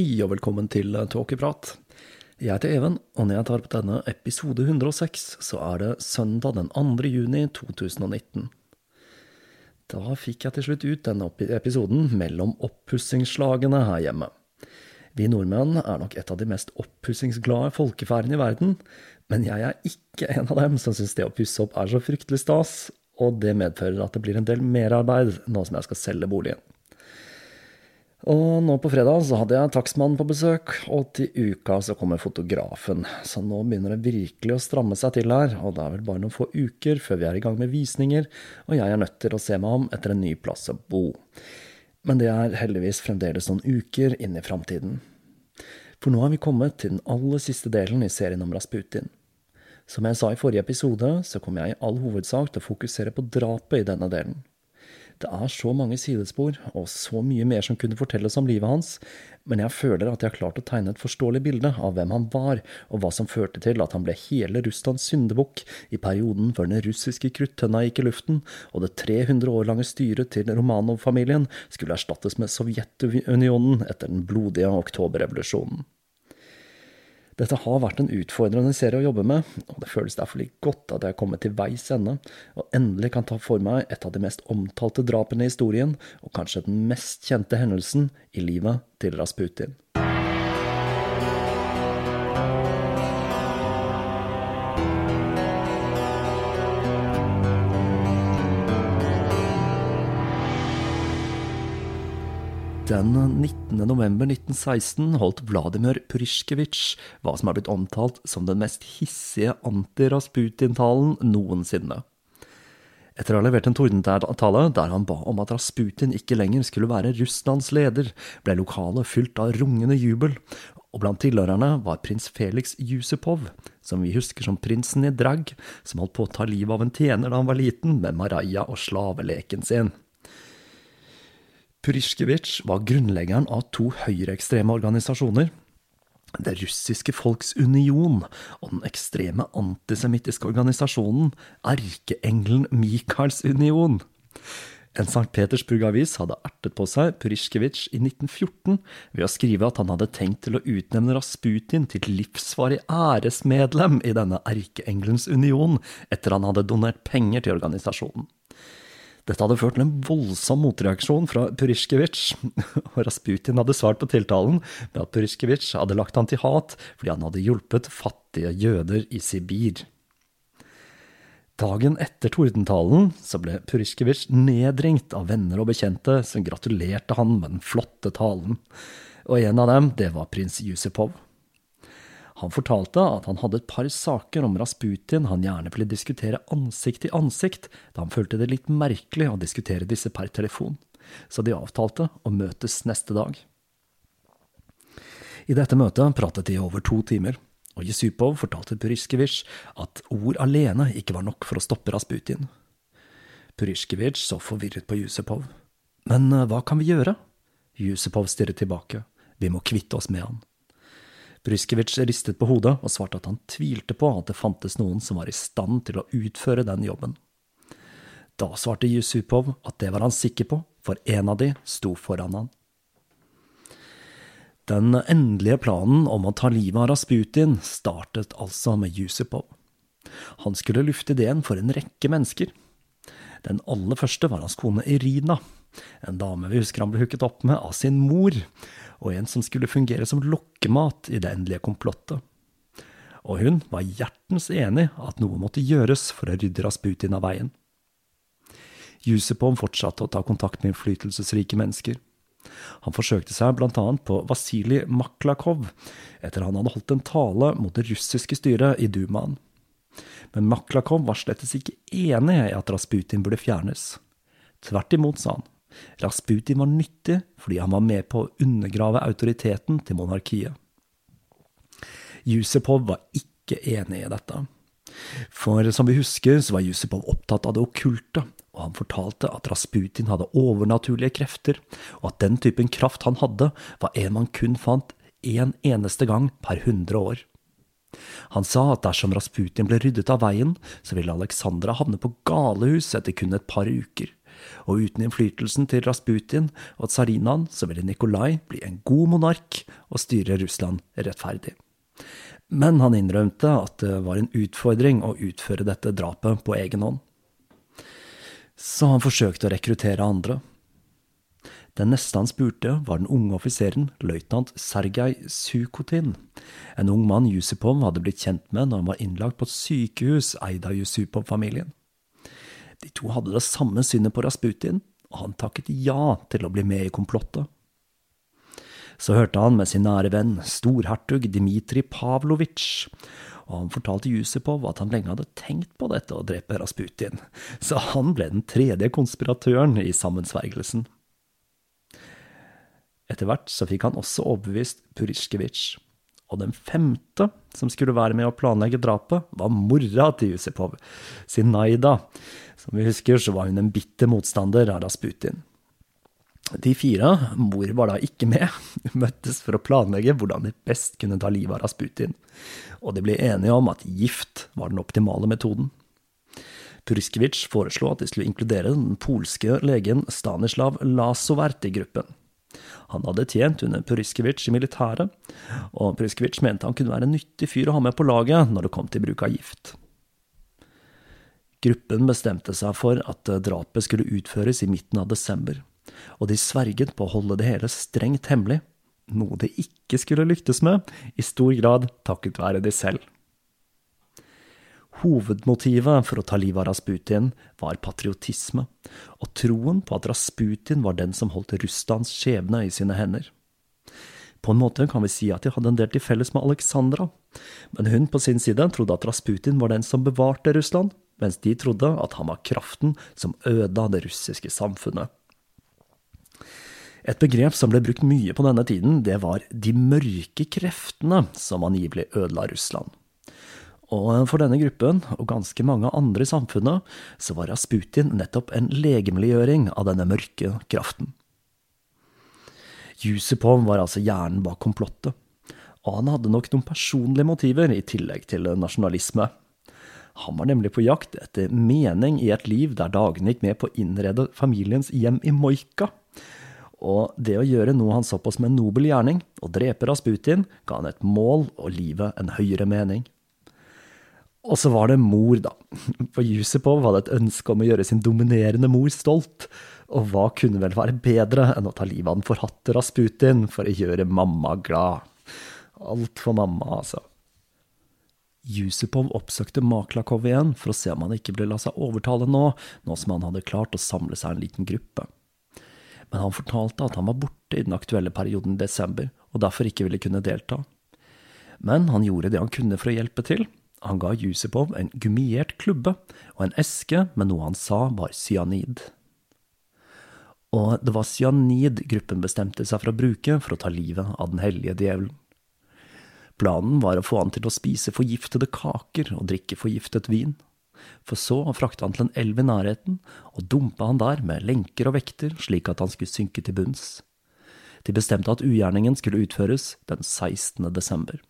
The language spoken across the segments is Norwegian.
Hei og velkommen til Tåkeprat. Jeg heter Even, og når jeg tar på denne episode 106, så er det søndag den 2. juni 2019. Da fikk jeg til slutt ut denne episoden mellom oppussingsslagene her hjemme. Vi nordmenn er nok et av de mest oppussingsglade folkeferdene i verden, men jeg er ikke en av dem som syns det å pusse opp er så fryktelig stas, og det medfører at det blir en del merarbeid nå som jeg skal selge boligen. Og nå på fredag så hadde jeg takstmannen på besøk, og til uka så kommer fotografen. Så nå begynner det virkelig å stramme seg til her, og det er vel bare noen få uker før vi er i gang med visninger, og jeg er nødt til å se meg om etter en ny plass å bo. Men det er heldigvis fremdeles noen uker inn i framtiden. For nå har vi kommet til den aller siste delen i serien om Rasputin. Som jeg sa i forrige episode, så kommer jeg i all hovedsak til å fokusere på drapet i denne delen. Det er så mange sidespor, og så mye mer som kunne fortelles om livet hans, men jeg føler at jeg har klart å tegne et forståelig bilde av hvem han var, og hva som førte til at han ble hele Russlands syndebukk i perioden før den russiske kruttønna gikk i luften, og det 300 år lange styret til Romanov-familien skulle erstattes med Sovjetunionen etter den blodige oktoberrevolusjonen. Dette har vært en utfordrende serie å jobbe med, og det føles derfor litt godt at jeg er kommet til veis ende, og endelig kan ta for meg et av de mest omtalte drapene i historien, og kanskje den mest kjente hendelsen i livet til Rasputin. Den 19. november 1916 holdt Vladimir Pryskevitsj hva som er blitt omtalt som den mest hissige anti-Rasputin-talen noensinne. Etter å ha levert en tordentale der han ba om at Rasputin ikke lenger skulle være Russlands leder, ble lokalet fylt av rungende jubel, og blant tilhørerne var prins Felix Jusupov, som vi husker som prinsen i drag, som holdt på å ta livet av en tjener da han var liten, med Maraja og slaveleken sin. Pryskevitsj var grunnleggeren av to høyreekstreme organisasjoner. Det russiske folks union og den ekstreme antisemittiske organisasjonen Erkeengelen Michaels union. En St. Petersburg-avis hadde ertet på seg Pyrishkevitsj i 1914 ved å skrive at han hadde tenkt til å utnevne Rasputin til livsvarig æresmedlem i denne Erkeengelens union etter han hadde donert penger til organisasjonen. Dette hadde ført til en voldsom motreaksjon fra Pyrishkevitsj, og Rasputin hadde svart på tiltalen med at Pyrishkevitsj hadde lagt han til hat fordi han hadde hjulpet fattige jøder i Sibir. Dagen etter tordentalen så ble Pyrishkevitsj nedringt av venner og bekjente som gratulerte han med den flotte talen, og en av dem, det var prins Jusipov. Han fortalte at han hadde et par saker om Rasputin han gjerne ville diskutere ansikt til ansikt, da han følte det litt merkelig å diskutere disse per telefon, så de avtalte å møtes neste dag. I dette møtet pratet de over to timer og Jesupov fortalte Pyrishkevitsj at ord alene ikke var nok for å stoppe Rasputin. Pyrishkevitsj så forvirret på Jusupov. Men eh, hva kan vi gjøre? Jusupov stirret tilbake. Vi må kvitte oss med han. Pyrishkevitsj ristet på hodet og svarte at han tvilte på at det fantes noen som var i stand til å utføre den jobben. Da svarte Jusupov at det var han sikker på, for en av de sto foran han. Den endelige planen om å ta livet av Rasputin startet altså med Jusupov. Han skulle lufte ideen for en rekke mennesker. Den aller første var hans kone Irina, en dame vi husker han ble hooket opp med av sin mor, og en som skulle fungere som lokkemat i det endelige komplottet. Og hun var hjertens enig at noe måtte gjøres for å rydde Rasputin av veien. Jusupov fortsatte å ta kontakt med innflytelsesrike mennesker. Han forsøkte seg annet på Vasilij Maklakov, etter han hadde holdt en tale mot det russiske styret i Dumaen. Men Maklakov var slettes ikke enig i at Rasputin burde fjernes. Tvert imot, sa han. Rasputin var nyttig fordi han var med på å undergrave autoriteten til monarkiet. Jusepov var ikke enig i dette. For som vi husker, så var Jusepov opptatt av det okkulte, og han fortalte at Rasputin hadde overnaturlige krefter, og at den typen kraft han hadde, var en man kun fant én en eneste gang per hundre år. Han sa at dersom Rasputin ble ryddet av veien, så ville Alexandra havne på galehus etter kun et par uker, og uten innflytelsen til Rasputin og tsarinaen, så ville Nikolai bli en god monark og styre Russland rettferdig. Men han innrømte at det var en utfordring å utføre dette drapet på egen hånd så han forsøkte å rekruttere andre. Den neste han spurte, var den unge offiseren, løytnant Sergej Sukotin, en ung mann Jusupov hadde blitt kjent med når han var innlagt på et sykehus eid av Jusupov-familien. De to hadde det samme synet på Rasputin, og han takket ja til å bli med i komplottet. Så hørte han med sin nære venn, storhertug Dmitrij Pavlovitsj, og han fortalte Jusipov at han lenge hadde tenkt på dette å drepe Rasputin, så han ble den tredje konspiratøren i sammensvergelsen. Etter hvert så fikk han også overbevist Purisjkevitsj, og den femte som skulle være med å planlegge drapet, var mora til Jusipov, Sinaida. Som vi husker, så var hun en bitter motstander av Rasputin. De fire, mor var da ikke med, møttes for å planlegge hvordan de best kunne ta livet av Rasputin, og de ble enige om at gift var den optimale metoden. Puriskevitsj foreslo at de skulle inkludere den polske legen Stanislav Lasovert i gruppen. Han hadde tjent under Puriskevitsj i militæret, og Puriskevitsj mente han kunne være en nyttig fyr å ha med på laget når det kom til bruk av gift. Gruppen bestemte seg for at drapet skulle utføres i midten av desember og de sverget på å holde det hele strengt hemmelig, noe de ikke skulle lyktes med, i stor grad takket være de selv. Hovedmotivet for å ta livet av Rasputin var patriotisme, og troen på at Rasputin var den som holdt Russlands skjebne i sine hender. På en måte kan vi si at de hadde en del til felles med Alexandra, men hun på sin side trodde at Rasputin var den som bevarte Russland, mens de trodde at han var kraften som øda det russiske samfunnet. Et begrep som ble brukt mye på denne tiden, det var de mørke kreftene som angivelig ødela Russland. Og for denne gruppen, og ganske mange andre i samfunnet, så var Rasputin nettopp en legemliggjøring av denne mørke kraften. Jusupov var altså hjernen bak komplottet, og han hadde nok noen personlige motiver i tillegg til nasjonalisme. Han var nemlig på jakt etter mening i et liv der dagene gikk med på å innrede familiens hjem i Moika. Og det å gjøre noe han så på som en nobel gjerning, å drepe Rasputin, ga han et mål og livet en høyere mening. Og så var det mor, da. For Jusipov hadde et ønske om å gjøre sin dominerende mor stolt. Og hva kunne vel være bedre enn å ta livet av den forhatte Rasputin for å gjøre mamma glad? Alt for mamma, altså. Yusupov oppsøkte Maklakov igjen for å se om han ikke ble la seg overtale nå, nå som han hadde klart å samle seg en liten gruppe. Men han fortalte at han var borte i den aktuelle perioden i desember, og derfor ikke ville kunne delta. Men han gjorde det han kunne for å hjelpe til. Han ga Yusupov en gummiert klubbe og en eske med noe han sa var cyanid. Og det var cyanid gruppen bestemte seg for å bruke for å ta livet av den hellige djevelen. Planen var å få han til å spise forgiftede kaker og drikke forgiftet vin. For så å frakte han til en elv i nærheten, og dumpe han der med lenker og vekter slik at han skulle synke til bunns. De bestemte at ugjerningen skulle utføres den 16. desember.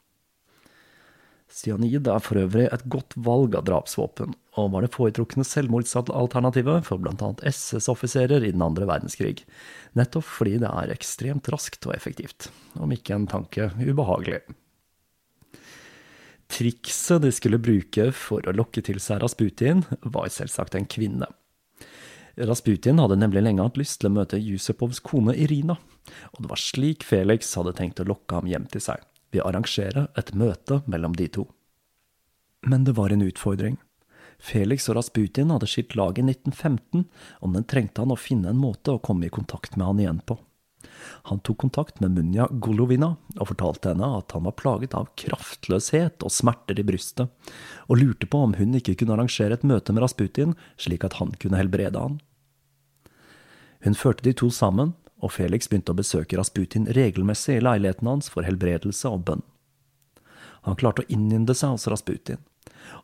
Cyanid er for øvrig et godt valg av drapsvåpen, og var det foretrukne selvmordsalternativet for annet SS-offiserer i den andre verdenskrig, nettopp fordi det er ekstremt raskt og effektivt, om ikke en tanke ubehagelig. Trikset de skulle bruke for å lokke til seg Rasputin, var selvsagt en kvinne. Rasputin hadde nemlig lenge hatt lyst til å møte Jusupovs kone Irina, og det var slik Felix hadde tenkt å lokke ham hjem til seg, ved å arrangere et møte mellom de to. Men det var en utfordring. Felix og Rasputin hadde skilt lag i 1915, og den trengte han å finne en måte å komme i kontakt med han igjen på. Han tok kontakt med Munja Golovina og fortalte henne at han var plaget av kraftløshet og smerter i brystet, og lurte på om hun ikke kunne arrangere et møte med Rasputin slik at han kunne helbrede han. Hun førte de to sammen, og Felix begynte å besøke Rasputin regelmessig i leiligheten hans for helbredelse og bønn. Han klarte å innynde seg hos Rasputin,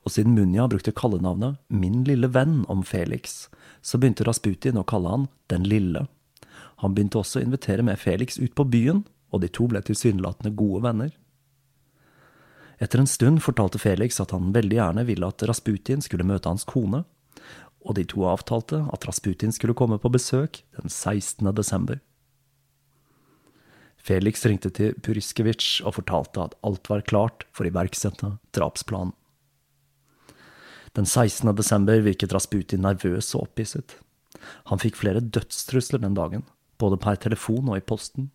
og siden Munja brukte kallenavnet Min lille venn om Felix, så begynte Rasputin å kalle han Den lille. Han begynte også å invitere med Felix ut på byen, og de to ble tilsynelatende gode venner. Etter en stund fortalte Felix at han veldig gjerne ville at Rasputin skulle møte hans kone, og de to avtalte at Rasputin skulle komme på besøk den 16. desember. Felix ringte til Puriskevitsj og fortalte at alt var klart for å iverksette drapsplanen. Den 16. desember virket Rasputin nervøs og opphisset. Han fikk flere dødstrusler den dagen, både per telefon og i posten.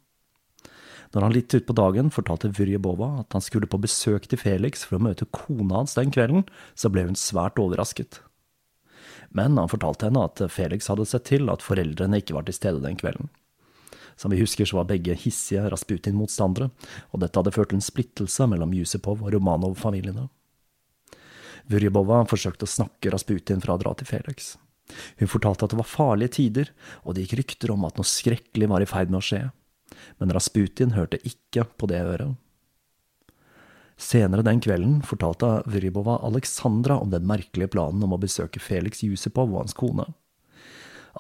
Når han litt utpå dagen fortalte Vyrjebova at han skulle på besøk til Felix for å møte kona hans den kvelden, så ble hun svært overrasket. Men han fortalte henne at Felix hadde sett til at foreldrene ikke var til stede den kvelden. Som vi husker, så var begge hissige Rasputin-motstandere, og dette hadde ført til en splittelse mellom Jusipov og Romanov-familiene. Vyrjebova forsøkte å snakke Rasputin fra å dra til Felix. Hun fortalte at det var farlige tider, og det gikk rykter om at noe skrekkelig var i ferd med å skje. Men Rasputin hørte ikke på det øret. Senere den kvelden fortalte Vrybova Alexandra om den merkelige planen om å besøke Felix Jusipov og hans kone.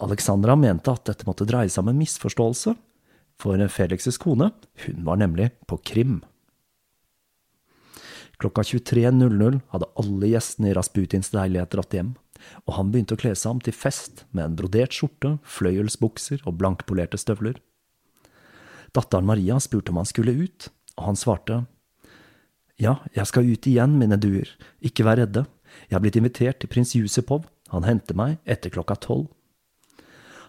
Alexandra mente at dette måtte dreie seg om en misforståelse, for Felix' kone, hun var nemlig på Krim. Klokka 23.00 hadde alle gjestene i Rasputins leilighet dratt hjem og han begynte å kle seg om til fest med en brodert skjorte, fløyelsbukser og blankpolerte støvler. Datteren Maria spurte om han skulle ut, og han svarte, Ja, jeg skal ut igjen, mine duer, ikke vær redde, jeg er blitt invitert til prins Jusupov, han henter meg etter klokka tolv.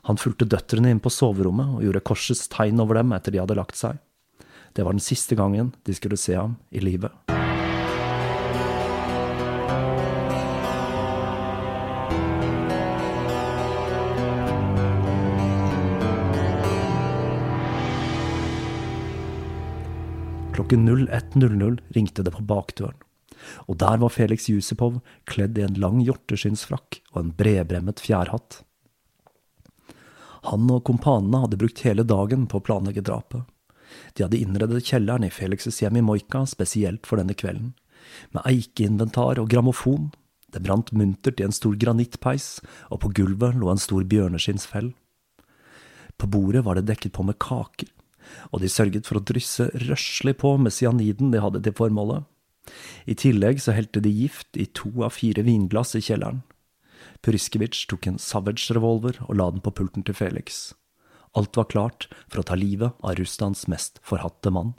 Han fulgte døtrene inn på soverommet og gjorde korsets tegn over dem etter de hadde lagt seg. Det var den siste gangen de skulle se ham i livet. Klokken 01.00 ringte det på bakdøren, og der var Felix Jusipov kledd i en lang hjorteskinnsfrakk og en bredbremmet fjærhatt. Han og kompanene hadde brukt hele dagen på å planlegge drapet. De hadde innredet kjelleren i Felix' hjem i Moika spesielt for denne kvelden, med eikeinventar og grammofon. Det brant muntert i en stor granittpeis, og på gulvet lå en stor bjørneskinnsfell. På bordet var det dekket på med kaker, og de sørget for å drysse røslig på med cyaniden de hadde til formålet. I tillegg så helte de gift i to av fire vinglass i kjelleren. Puriskevitsj tok en Savage-revolver og la den på pulten til Felix. Alt var klart for å ta livet av Russlands mest forhatte mann.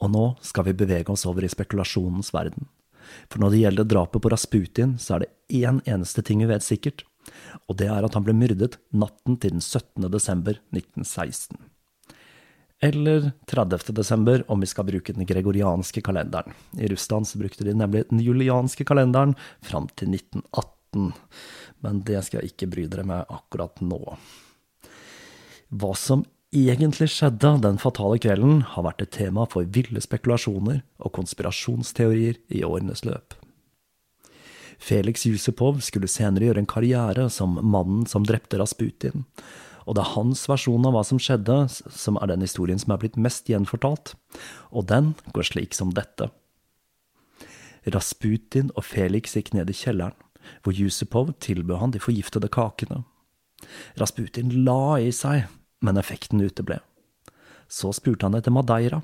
Og nå skal vi bevege oss over i spekulasjonens verden. For når det gjelder drapet på Rasputin, så er det én eneste ting vi vet sikkert, og det er at han ble myrdet natten til den 17. desember 1916. Eller 30. desember, om vi skal bruke den gregorianske kalenderen. I Russland så brukte de nemlig den julianske kalenderen fram til 1918, men det skal jeg ikke bry dere med akkurat nå. Hva som egentlig skjedde den fatale kvelden, har vært et tema for ville spekulasjoner og konspirasjonsteorier i årenes løp. Felix Jusupov skulle senere gjøre en karriere som mannen som drepte Rasputin, og det er hans versjon av hva som skjedde, som er den historien som er blitt mest gjenfortalt, og den går slik som dette. Rasputin og Felix gikk ned i kjelleren, hvor Jusupov tilbød han de forgiftede kakene. Rasputin la i seg men effekten uteble. Så spurte han etter Madeira,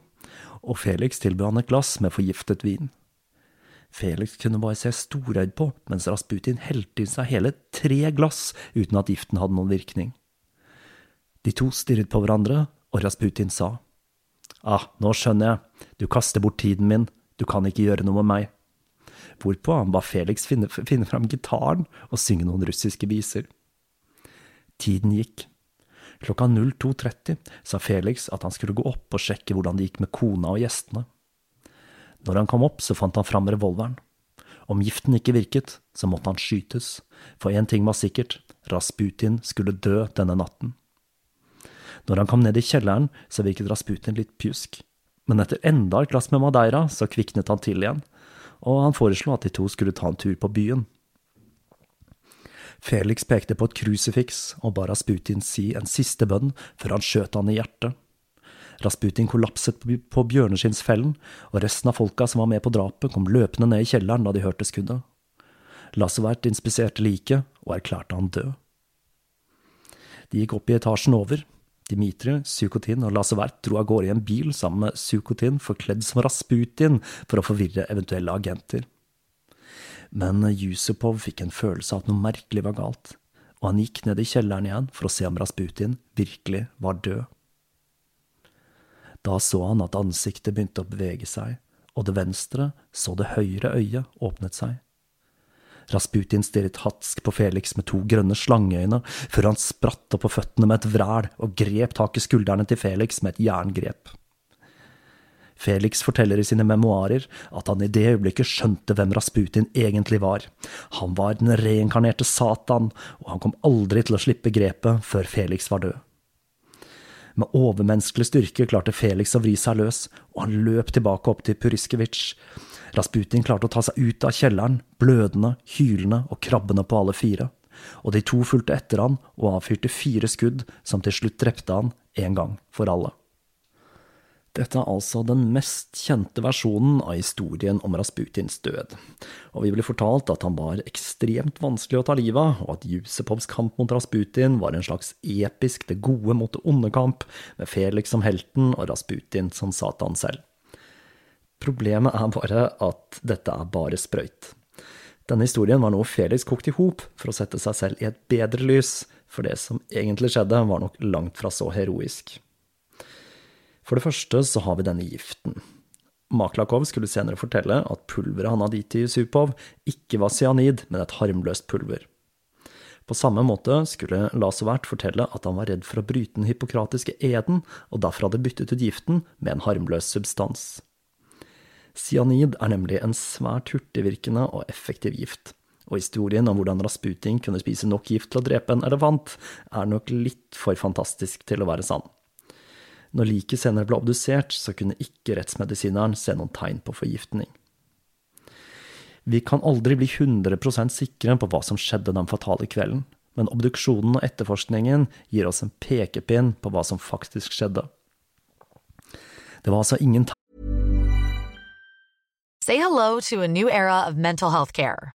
og Felix tilbød han et glass med forgiftet vin. Felix kunne bare se storøyd på mens Rasputin helte i seg hele tre glass uten at giften hadde noen virkning. De to stirret på hverandre, og Rasputin sa, Ah, nå skjønner jeg, du kaster bort tiden min, du kan ikke gjøre noe med meg. Hvorpå han ba Felix finne, finne fram gitaren og synge noen russiske viser. Tiden gikk. Klokka 02.30 sa Felix at han skulle gå opp og sjekke hvordan det gikk med kona og gjestene. Når han kom opp, så fant han fram revolveren. Om giften ikke virket, så måtte han skytes, for én ting var sikkert, Rasputin skulle dø denne natten. Når han kom ned i kjelleren, så virket Rasputin litt pjusk, men etter enda et glass med Madeira, så kviknet han til igjen, og han foreslo at de to skulle ta en tur på byen. Felix pekte på et krusifiks og ba Rasputin si en siste bønn før han skjøt han i hjertet. Rasputin kollapset på bjørneskinnsfellen, og resten av folka som var med på drapet, kom løpende ned i kjelleren da de hørte skuddet. Lasovert inspiserte liket og erklærte han død. De gikk opp i etasjen over. Dimitri, Sukotin og Lasovert dro av gårde i en bil sammen med Sukotin forkledd som Rasputin for å forvirre eventuelle agenter. Men Yusupov fikk en følelse av at noe merkelig var galt, og han gikk ned i kjelleren igjen for å se om Rasputin virkelig var død. Da så han at ansiktet begynte å bevege seg, og det venstre, så det høyre øyet, åpnet seg. Rasputin stirret hatsk på Felix med to grønne slangeøyne, før han spratt opp på føttene med et vræl og grep tak i skuldrene til Felix med et jerngrep. Felix forteller i sine memoarer at han i det øyeblikket skjønte hvem Rasputin egentlig var. Han var den reinkarnerte Satan, og han kom aldri til å slippe grepet før Felix var død. Med overmenneskelig styrke klarte Felix å vri seg løs, og han løp tilbake opp til Puriskevic. Rasputin klarte å ta seg ut av kjelleren, blødende, hylende og krabbende på alle fire. Og de to fulgte etter han og avfyrte fire skudd, som til slutt drepte han en gang for alle. Dette er altså den mest kjente versjonen av historien om Rasputins død, og vi blir fortalt at han var ekstremt vanskelig å ta livet av, og at Jusepovs kamp mot Rasputin var en slags episk det gode mot det onde-kamp, med Felix som helten og Rasputin som Satan selv. Problemet er bare at dette er bare sprøyt. Denne historien var noe Felix kokte i hop for å sette seg selv i et bedre lys, for det som egentlig skjedde, var nok langt fra så heroisk. For det første så har vi denne giften. Maklakov skulle senere fortelle at pulveret han hadde gitt til Yusupov, ikke var cyanid, men et harmløst pulver. På samme måte skulle Lasovert fortelle at han var redd for å bryte den hippokratiske eden, og derfor hadde byttet ut giften med en harmløs substans. Cyanid er nemlig en svært hurtigvirkende og effektiv gift, og historien om hvordan Rasputin kunne spise nok gift til å drepe en elefant, er nok litt for fantastisk til å være sann. Når liket senere ble obdusert, så kunne ikke rettsmedisineren se noen tegn på forgiftning. Vi kan aldri bli 100% sikre på hva som skjedde den fatale kvelden, men obduksjonen og etterforskningen gir oss en pekepinn på hva som faktisk skjedde. Det var altså ingen care.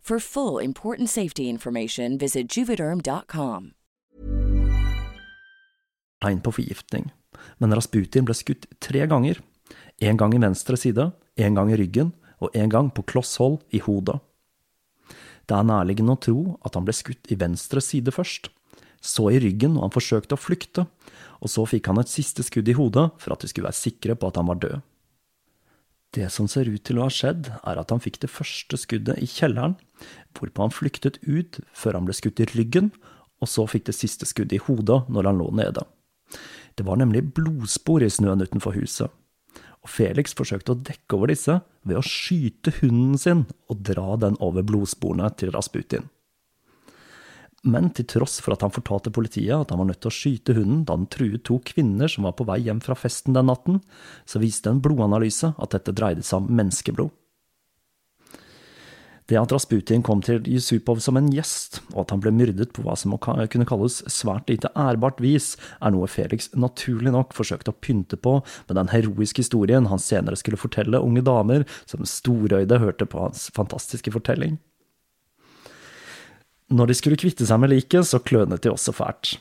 For full important safety information, visit juvederm.com. tegn på forgiftning, men Rasputin ble skutt tre ganger. En gang i venstre side, en gang i ryggen og en gang på kloss hold i hodet. Det er nærliggende å tro at han ble skutt i venstre side først, så i ryggen når han forsøkte å flykte, og så fikk han et siste skudd i hodet for at de skulle være sikre på at han var død. Det som ser ut til å ha skjedd, er at han fikk det første skuddet i kjelleren, hvorpå han flyktet ut før han ble skutt i ryggen, og så fikk det siste skuddet i hodet når han lå nede. Det var nemlig blodspor i snøen utenfor huset, og Felix forsøkte å dekke over disse ved å skyte hunden sin og dra den over blodsporene til Rasputin. Men til tross for at han fortalte politiet at han var nødt til å skyte hunden da den truet to kvinner som var på vei hjem fra festen den natten, så viste en blodanalyse at dette dreide seg om menneskeblod. Det at Rasputin kom til Yusupov som en gjest, og at han ble myrdet på hva som kunne kalles svært lite ærbart vis, er noe Felix naturlig nok forsøkte å pynte på med den heroiske historien han senere skulle fortelle unge damer som storøyde hørte på hans fantastiske fortelling. Når de skulle kvitte seg med liket, så klønet de også fælt.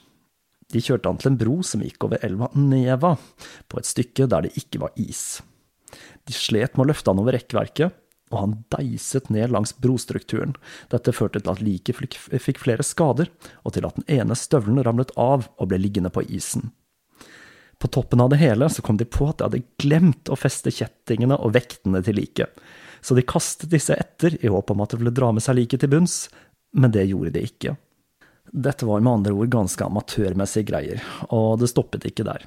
De kjørte han til en bro som gikk over elva Neva, på et stykke der det ikke var is. De slet med å løfte han over rekkverket, og han deiset ned langs brostrukturen. Dette førte til at liket fikk flere skader, og til at den ene støvelen ramlet av og ble liggende på isen. På toppen av det hele så kom de på at de hadde glemt å feste kjettingene og vektene til liket, så de kastet disse etter i håp om at det ville dra med seg liket til bunns, men det gjorde de ikke. Dette var med andre ord ganske amatørmessige greier, og det stoppet ikke der.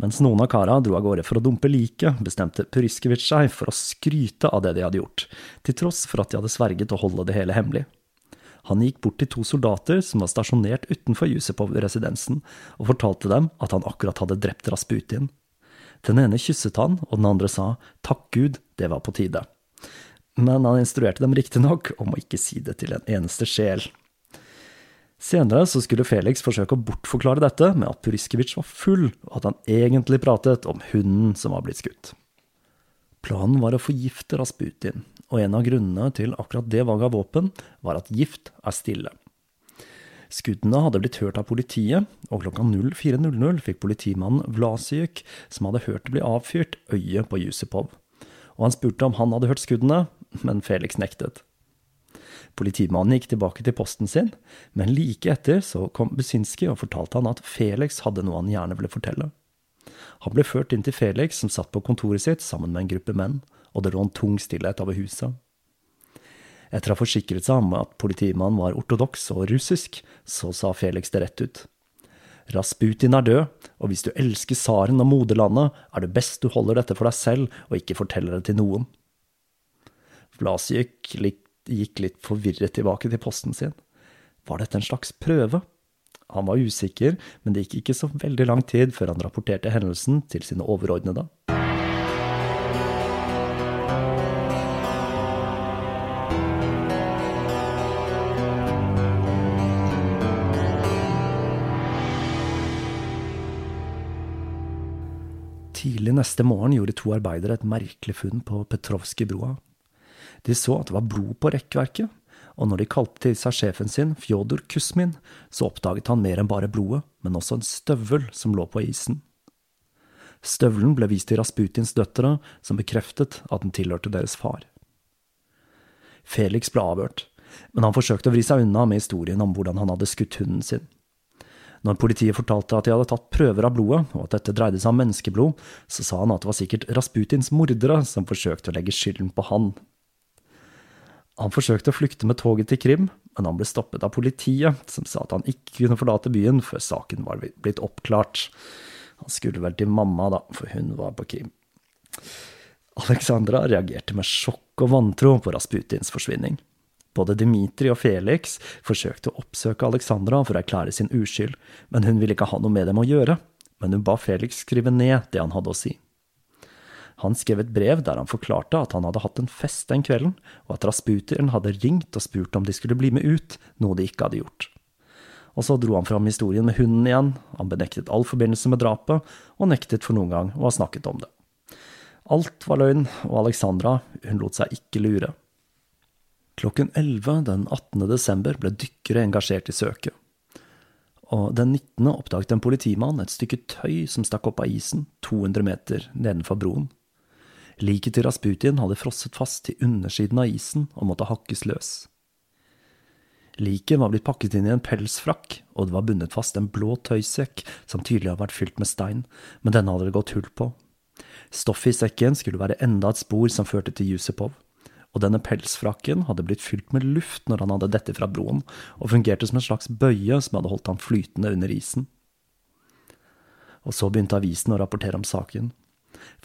Mens noen av kara dro av gårde for å dumpe liket, bestemte Puriskevic seg for å skryte av det de hadde gjort, til tross for at de hadde sverget å holde det hele hemmelig. Han gikk bort til to soldater som var stasjonert utenfor Jusepov-residensen, og fortalte dem at han akkurat hadde drept Rasputin. Den ene kysset han, og den andre sa takk Gud, det var på tide men han instruerte dem riktignok om å ikke si det til en eneste sjel. Senere så skulle Felix forsøke å bortforklare dette med at Puriskevitsj var full, og at han egentlig pratet om hunden som var blitt skutt. Planen var å forgifte Rasputin, og en av grunnene til akkurat det valget av våpen var at gift er stille. Skuddene hadde blitt hørt av politiet, og klokka 04.00 fikk politimannen Vlasiuk, som hadde hørt det bli avfyrt, øye på Jusupov. Og han spurte om han hadde hørt skuddene, men Felix nektet. Politimannen gikk tilbake til posten sin, men like etter så kom Businski og fortalte han at Felix hadde noe han gjerne ville fortelle. Han ble ført inn til Felix, som satt på kontoret sitt sammen med en gruppe menn, og det lå en tung stillhet over huset. Etter å ha forsikret seg om at politimannen var ortodoks og russisk, så sa Felix det rett ut. Rasputin er død, og hvis du elsker tsaren og moderlandet, er det best du holder dette for deg selv og ikke forteller det til noen. Vlasik gikk litt forvirret tilbake til posten sin. Var dette en slags prøve? Han var usikker, men det gikk ikke så veldig lang tid før han rapporterte hendelsen til sine overordnede. Tidlig neste morgen gjorde to arbeidere et merkelig funn på Petrovskij-broa. De så at det var blod på rekkverket, og når de kalte til seg sjefen sin, Fjodor Kusmin, så oppdaget han mer enn bare blodet, men også en støvel som lå på isen. Støvelen ble vist til Rasputins døtre, som bekreftet at den tilhørte deres far. Felix ble avhørt, men han forsøkte å vri seg unna med historien om hvordan han hadde skutt hunden sin. Når politiet fortalte at de hadde tatt prøver av blodet, og at dette dreide seg om menneskeblod, så sa han at det var sikkert Rasputins mordere som forsøkte å legge skylden på han. Han forsøkte å flykte med toget til Krim, men han ble stoppet av politiet, som sa at han ikke kunne forlate byen før saken var blitt oppklart. Han skulle vel til mamma, da, for hun var på Krim. Alexandra reagerte med sjokk og vantro på Rasputins forsvinning. Både Dimitri og Felix forsøkte å oppsøke Alexandra for å erklære sin uskyld, men hun ville ikke ha noe med dem å gjøre, men hun ba Felix skrive ned det han hadde å si. Han skrev et brev der han forklarte at han hadde hatt en fest den kvelden, og at Rasputin hadde ringt og spurt om de skulle bli med ut, noe de ikke hadde gjort. Og så dro han fram historien med hunden igjen, han benektet all forbindelse med drapet, og nektet for noen gang å ha snakket om det. Alt var løgn, og Alexandra, hun lot seg ikke lure. Klokken 11 den 18. desember ble dykkere engasjert i søket. Og den 19. oppdaget en politimann et stykke tøy som stakk opp av isen, 200 meter nedenfor broen. Liket til Rasputin hadde frosset fast til undersiden av isen og måtte hakkes løs. Liket var blitt pakket inn i en pelsfrakk, og det var bundet fast en blå tøysekk som tydelig hadde vært fylt med stein, men denne hadde det gått hull på. Stoffet i sekken skulle være enda et spor som førte til Jusupov og denne pelsfrakken hadde blitt fylt med luft når han hadde dette fra broen, og fungerte som en slags bøye som hadde holdt ham flytende under isen. Og så begynte avisen å rapportere om saken,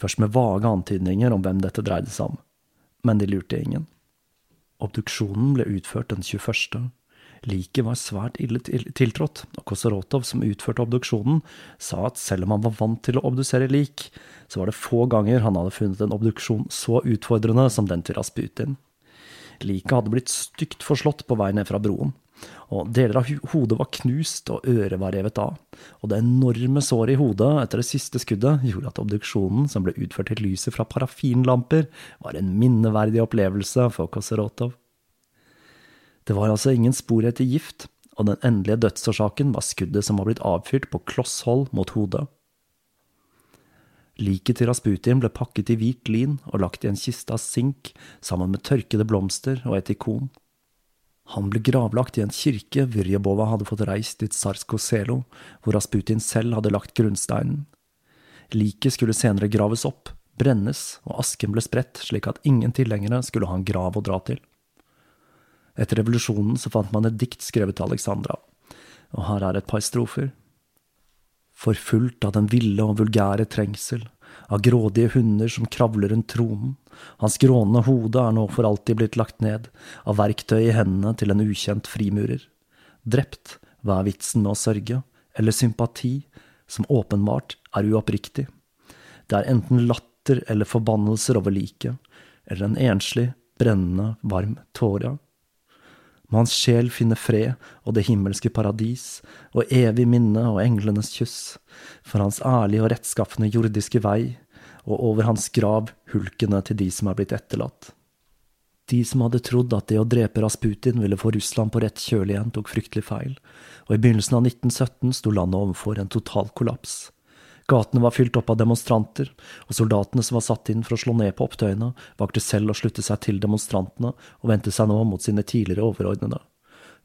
først med vage antydninger om hvem dette dreide seg om, men de lurte ingen. Obduksjonen ble utført den 21. Liket var svært ille tiltrådt, og Kosorotov, som utførte obduksjonen, sa at selv om han var vant til å obdusere lik, så var det få ganger han hadde funnet en obduksjon så utfordrende som den til Rasputin. Liket hadde blitt stygt forslått på vei ned fra broen, og deler av hodet var knust og øret var revet av, og det enorme såret i hodet etter det siste skuddet gjorde at obduksjonen, som ble utført til lyset fra parafinlamper, var en minneverdig opplevelse for Koserotov. Det var altså ingen spor etter gift, og den endelige dødsårsaken var skuddet som var blitt avfyrt på kloss hold mot hodet. Liket til Rasputin ble pakket i hvit lin og lagt i en kiste av sink sammen med tørkede blomster og et ikon. Han ble gravlagt i en kirke Vyrjebova hadde fått reist i Tsarsko Selo, hvor Rasputin selv hadde lagt grunnsteinen. Liket skulle senere graves opp, brennes, og asken ble spredt slik at ingen tilhengere skulle ha en grav å dra til. Etter revolusjonen så fant man et dikt skrevet til Alexandra, og her er et par strofer. Forfulgt av den ville og vulgære trengsel, av grådige hunder som kravler rundt tronen, hans grånende hode er nå for alltid blitt lagt ned, av verktøy i hendene til en ukjent frimurer. Drept, hva er vitsen med å sørge, eller sympati, som åpenbart er uoppriktig? Det er enten latter eller forbannelser over liket, eller en enslig, brennende, varm tåre må hans sjel finne fred og det himmelske paradis, og evig minne og englenes kyss, for hans ærlige og rettskaffende jordiske vei, og over hans grav hulkene til de som er blitt etterlatt. De som hadde trodd at det å drepe Rasputin ville få Russland på rett kjøl igjen, tok fryktelig feil, og i begynnelsen av 1917 sto landet overfor en total kollaps. Gatene var fylt opp av demonstranter, og soldatene som var satt inn for å slå ned på opptøyene, valgte selv å slutte seg til demonstrantene og vendte seg nå mot sine tidligere overordnede.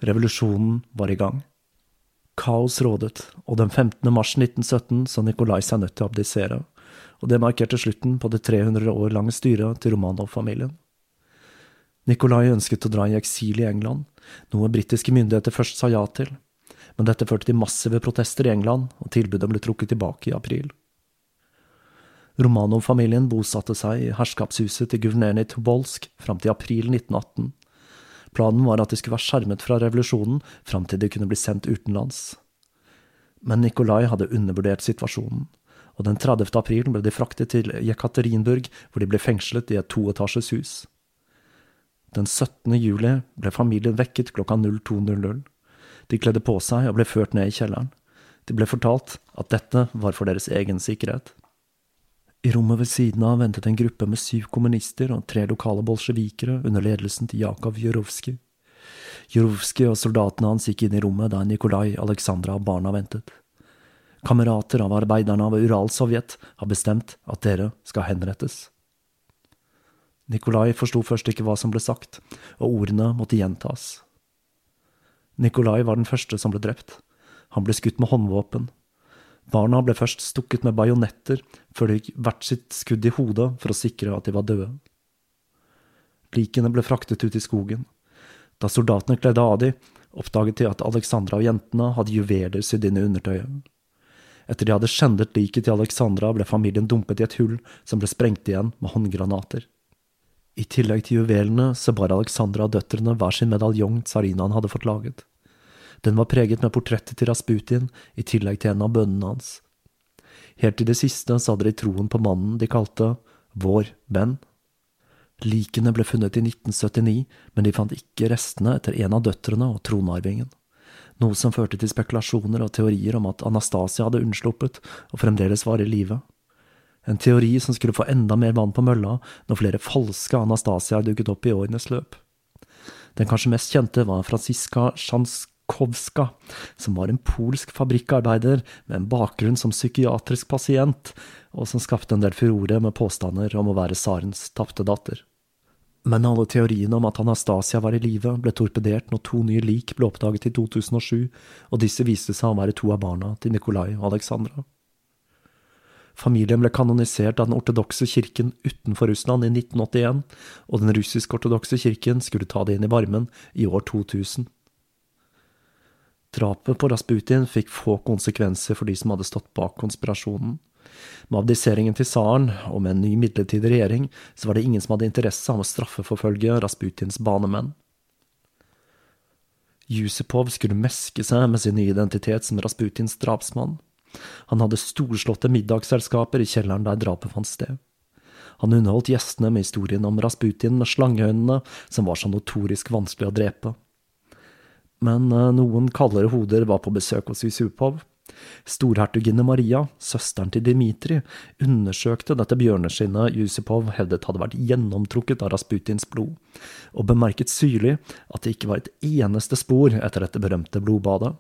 Revolusjonen var i gang. Kaos rådet, og den 15. mars 1917 så Nikolai seg nødt til å abdisere, og det markerte slutten på det 300 år lange styret til Romanov-familien. Nikolai ønsket å dra i eksil i England, noe britiske myndigheter først sa ja til, men dette førte til massive protester i England, og tilbudet ble trukket tilbake i april. Romanov-familien bosatte seg i herskapshuset til guvernøren i Tobolsk fram til april 1918. Planen var at de skulle være skjermet fra revolusjonen fram til de kunne bli sendt utenlands. Men Nikolai hadde undervurdert situasjonen, og den 30. april ble de fraktet til Jekaterinburg, hvor de ble fengslet i et toetasjes hus. Den 17. juli ble familien vekket klokka 02.00. De kledde på seg og ble ført ned i kjelleren. De ble fortalt at dette var for deres egen sikkerhet. I rommet ved siden av ventet en gruppe med syv kommunister og tre lokale bolsjevikere under ledelsen til Jakov Jurovskij. Jurovskij og soldatene hans gikk inn i rommet der Nikolai, Aleksandra og barna ventet. Kamerater av arbeiderne av Ural-Sovjet har bestemt at dere skal henrettes. Nikolai forsto først ikke hva som ble sagt, og ordene måtte gjentas. Nikolai var den første som ble drept. Han ble skutt med håndvåpen, Barna ble først stukket med bajonetter, før de fikk hvert sitt skudd i hodet for å sikre at de var døde. Likene ble fraktet ut i skogen. Da soldatene kledde av de, oppdaget de at Alexandra og jentene hadde juveler sydd inn i undertøyet. Etter de hadde skjendet liket til Alexandra, ble familien dumpet i et hull som ble sprengt igjen med håndgranater. I tillegg til juvelene så bar Alexandra og døtrene hver sin medaljong tsarinaen hadde fått laget. Den var preget med portrettet til Rasputin, i tillegg til en av bønnene hans. Helt til det siste så hadde de troen på mannen de kalte Vår venn. Likene ble funnet i 1979, men de fant ikke restene etter en av døtrene og tronarvingen. Noe som førte til spekulasjoner og teorier om at Anastasia hadde unnsluppet og fremdeles var i live. En teori som skulle få enda mer vann på mølla når flere falske Anastasiaer dukket opp i årenes løp. Den kanskje mest kjente var Franziska Sjanskowska, som var en polsk fabrikkarbeider med en bakgrunn som psykiatrisk pasient, og som skapte en del furore med påstander om å være tsarens tapte datter. Men alle teoriene om at Anastasia var i live, ble torpedert når to nye lik ble oppdaget i 2007, og disse viste seg å være to av barna til Nikolai og Alexandra. Familien ble kanonisert av den ortodokse kirken utenfor Russland i 1981, og den russisk-ortodokse kirken skulle ta det inn i varmen i år 2000. Drapet på Rasputin fikk få konsekvenser for de som hadde stått bak konspirasjonen. Med abdiseringen til tsaren, og med en ny midlertidig regjering, så var det ingen som hadde interesse av å straffeforfølge Rasputins banemenn. Jusipov skulle meske seg med sin nye identitet som Rasputins drapsmann. Han hadde storslåtte middagsselskaper i kjelleren der drapet fant sted. Han underholdt gjestene med historien om Rasputin med slangeøynene, som var så notorisk vanskelig å drepe men eh, noen kaldere hoder var på besøk hos Yusupov. Storhertuginne Maria, søsteren til Dmitrij, undersøkte dette bjørneskinnet Yusupov hevdet hadde vært gjennomtrukket av Rasputins blod, og bemerket syrlig at det ikke var et eneste spor etter dette berømte blodbadet.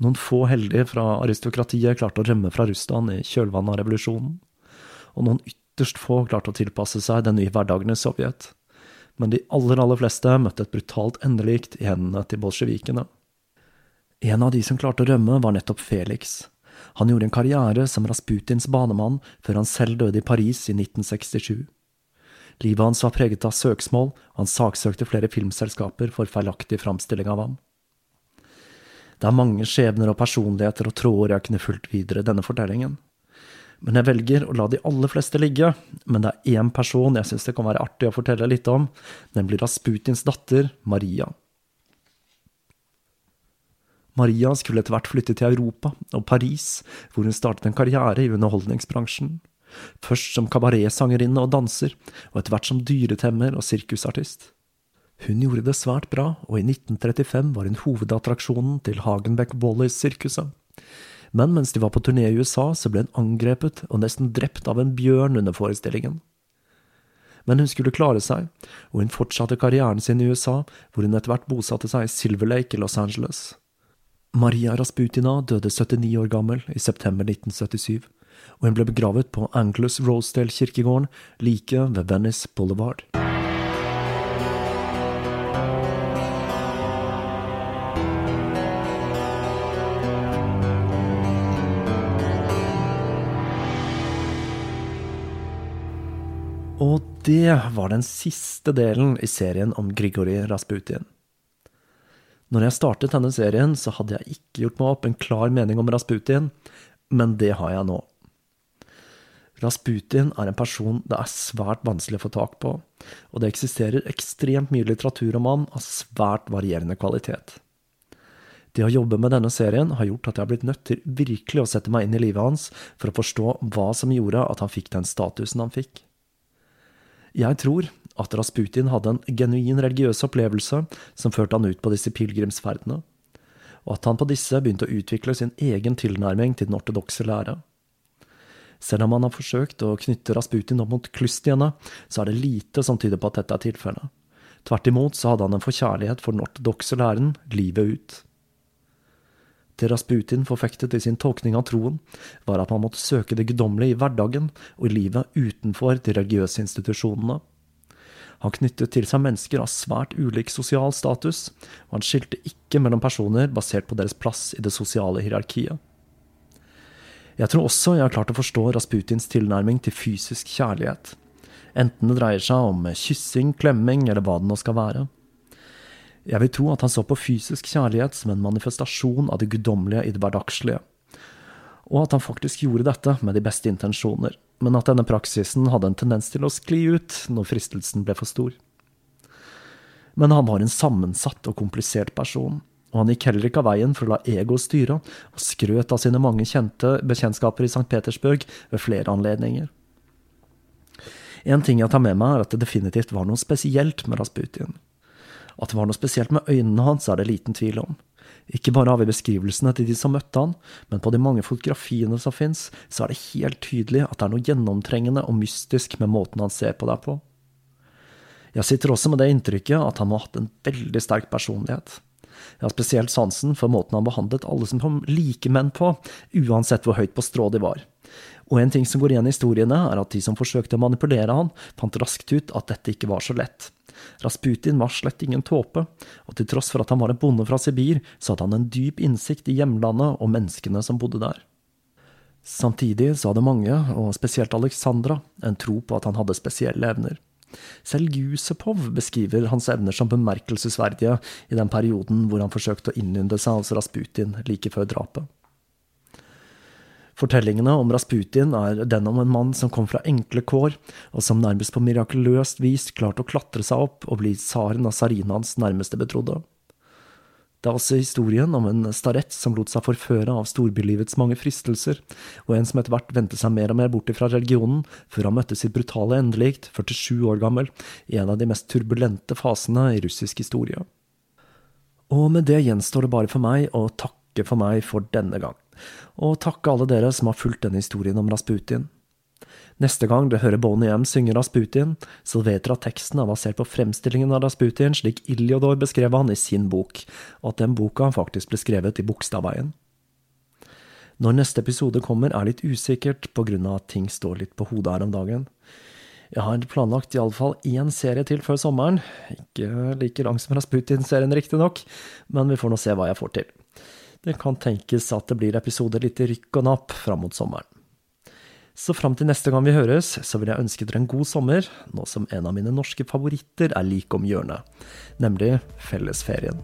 Noen få heldige fra aristokratiet klarte å rømme fra Russland i kjølvannet av revolusjonen, og noen ytterst få klarte å tilpasse seg den nye hverdagen i Sovjet men de aller, aller fleste møtte et brutalt endelikt i hendene til bolsjevikene. En av de som klarte å rømme, var nettopp Felix. Han gjorde en karriere som Rasputins banemann før han selv døde i Paris i 1967. Livet hans var preget av søksmål, og han saksøkte flere filmselskaper for feilaktig framstilling av ham. Det er mange skjebner og personligheter og tråder jeg kunne fulgt videre i denne fortellingen. Men jeg velger å la de aller fleste ligge. Men det er én person jeg syns det kan være artig å fortelle litt om, nemlig Rasputins datter, Maria. Maria skulle etter hvert flytte til Europa og Paris, hvor hun startet en karriere i underholdningsbransjen. Først som kabaretsangerinne og danser, og etter hvert som dyretemmer og sirkusartist. Hun gjorde det svært bra, og i 1935 var hun hovedattraksjonen til Hagenbeck Wallis-sirkuset. Men mens de var på turné i USA, så ble hun angrepet og nesten drept av en bjørn under forestillingen. Men hun skulle klare seg, og hun fortsatte karrieren sin i USA, hvor hun etter hvert bosatte seg i Silver Lake i Los Angeles. Maria Rasputina døde 79 år gammel i september 1977, og hun ble begravet på Anglus Rosedale-kirkegården like ved Venice Boulevard. Og det var den siste delen i serien om Grigori Rasputin. Når jeg startet denne serien, så hadde jeg ikke gjort meg opp en klar mening om Rasputin, men det har jeg nå. Rasputin er en person det er svært vanskelig å få tak på, og det eksisterer ekstremt mye litteratur om han av svært varierende kvalitet. Det å jobbe med denne serien har gjort at jeg har blitt nødt til virkelig å sette meg inn i livet hans for å forstå hva som gjorde at han fikk den statusen han fikk. Jeg tror at Rasputin hadde en genuin religiøs opplevelse som førte han ut på disse pilegrimsferdene, og at han på disse begynte å utvikle sin egen tilnærming til den ortodokse lære. Selv om han har forsøkt å knytte Rasputin opp mot klustiene, så er det lite som tyder på at dette er tilfellet. Tvert imot så hadde han en forkjærlighet for den ortodokse læren livet ut. Det Rasputin forfektet i sin tolkning av troen, var at man måtte søke det guddommelige i hverdagen og i livet utenfor de religiøse institusjonene. Han knyttet til seg mennesker av svært ulik sosial status, og han skilte ikke mellom personer basert på deres plass i det sosiale hierarkiet. Jeg tror også jeg har klart å forstå Rasputins tilnærming til fysisk kjærlighet. Enten det dreier seg om kyssing, klemming eller hva det nå skal være. Jeg vil tro at han så på fysisk kjærlighet som en manifestasjon av det guddommelige i det hverdagslige, og at han faktisk gjorde dette med de beste intensjoner, men at denne praksisen hadde en tendens til å skli ut når fristelsen ble for stor. Men han var en sammensatt og komplisert person, og han gikk heller ikke av veien for å la ego styre, og skrøt av sine mange kjente bekjentskaper i St. Petersburg ved flere anledninger. En ting jeg tar med meg, er at det definitivt var noe spesielt med Rasputin. At det var noe spesielt med øynene hans, er det liten tvil om. Ikke bare har vi beskrivelsene til de som møtte han, men på de mange fotografiene som fins, så er det helt tydelig at det er noe gjennomtrengende og mystisk med måten han ser på deg på. Jeg sitter også med det inntrykket at han må ha hatt en veldig sterk personlighet. Jeg har spesielt sansen for måten han behandlet alle som kom like menn på, uansett hvor høyt på strå de var. Og en ting som går igjen i historiene, er at de som forsøkte å manipulere han, fant raskt ut at dette ikke var så lett. Rasputin var slett ingen tåpe, og til tross for at han var en bonde fra Sibir, så hadde han en dyp innsikt i hjemlandet og menneskene som bodde der. Samtidig så hadde mange, og spesielt Alexandra, en tro på at han hadde spesielle evner. Selv Gusepov beskriver hans evner som bemerkelsesverdige i den perioden hvor han forsøkte å innynde seg hos Rasputin like før drapet. Fortellingene om Rasputin er den om en mann som kom fra enkle kår, og som nærmest på mirakuløst vis klarte å klatre seg opp og bli tsaren av tsarinaens nærmeste betrodde. Det er også historien om en starett som lot seg forføre av storbylivets mange fristelser, og en som etter hvert vendte seg mer og mer bort fra religionen, før han møtte sitt brutale endelikt, 47 år gammel, i en av de mest turbulente fasene i russisk historie. Og med det gjenstår det bare for meg å takke for meg for denne gang, og takke alle dere som har fulgt denne historien om Rasputin. Neste gang dere hører Bonnie M synge Rasputin, så vet dere at teksten er basert på fremstillingen av Rasputin slik Iljodor beskrev han i sin bok, og at den boka faktisk ble skrevet i Bogstadveien. Når neste episode kommer, er litt usikkert på grunn av at ting står litt på hodet her om dagen. Jeg har planlagt iallfall én serie til før sommeren. Ikke like lang som Rasputin-serien, riktignok, men vi får nå se hva jeg får til. Det kan tenkes at det blir episoder litt i rykk og napp fram mot sommeren. Så fram til neste gang vi høres, så vil jeg ønske dere en god sommer, nå som en av mine norske favoritter er like om hjørnet, nemlig fellesferien.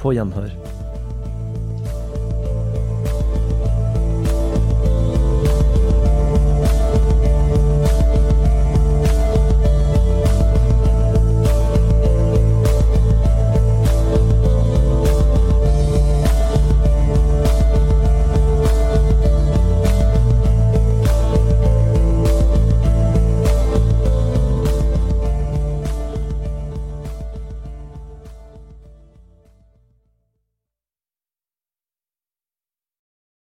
På gjenhør.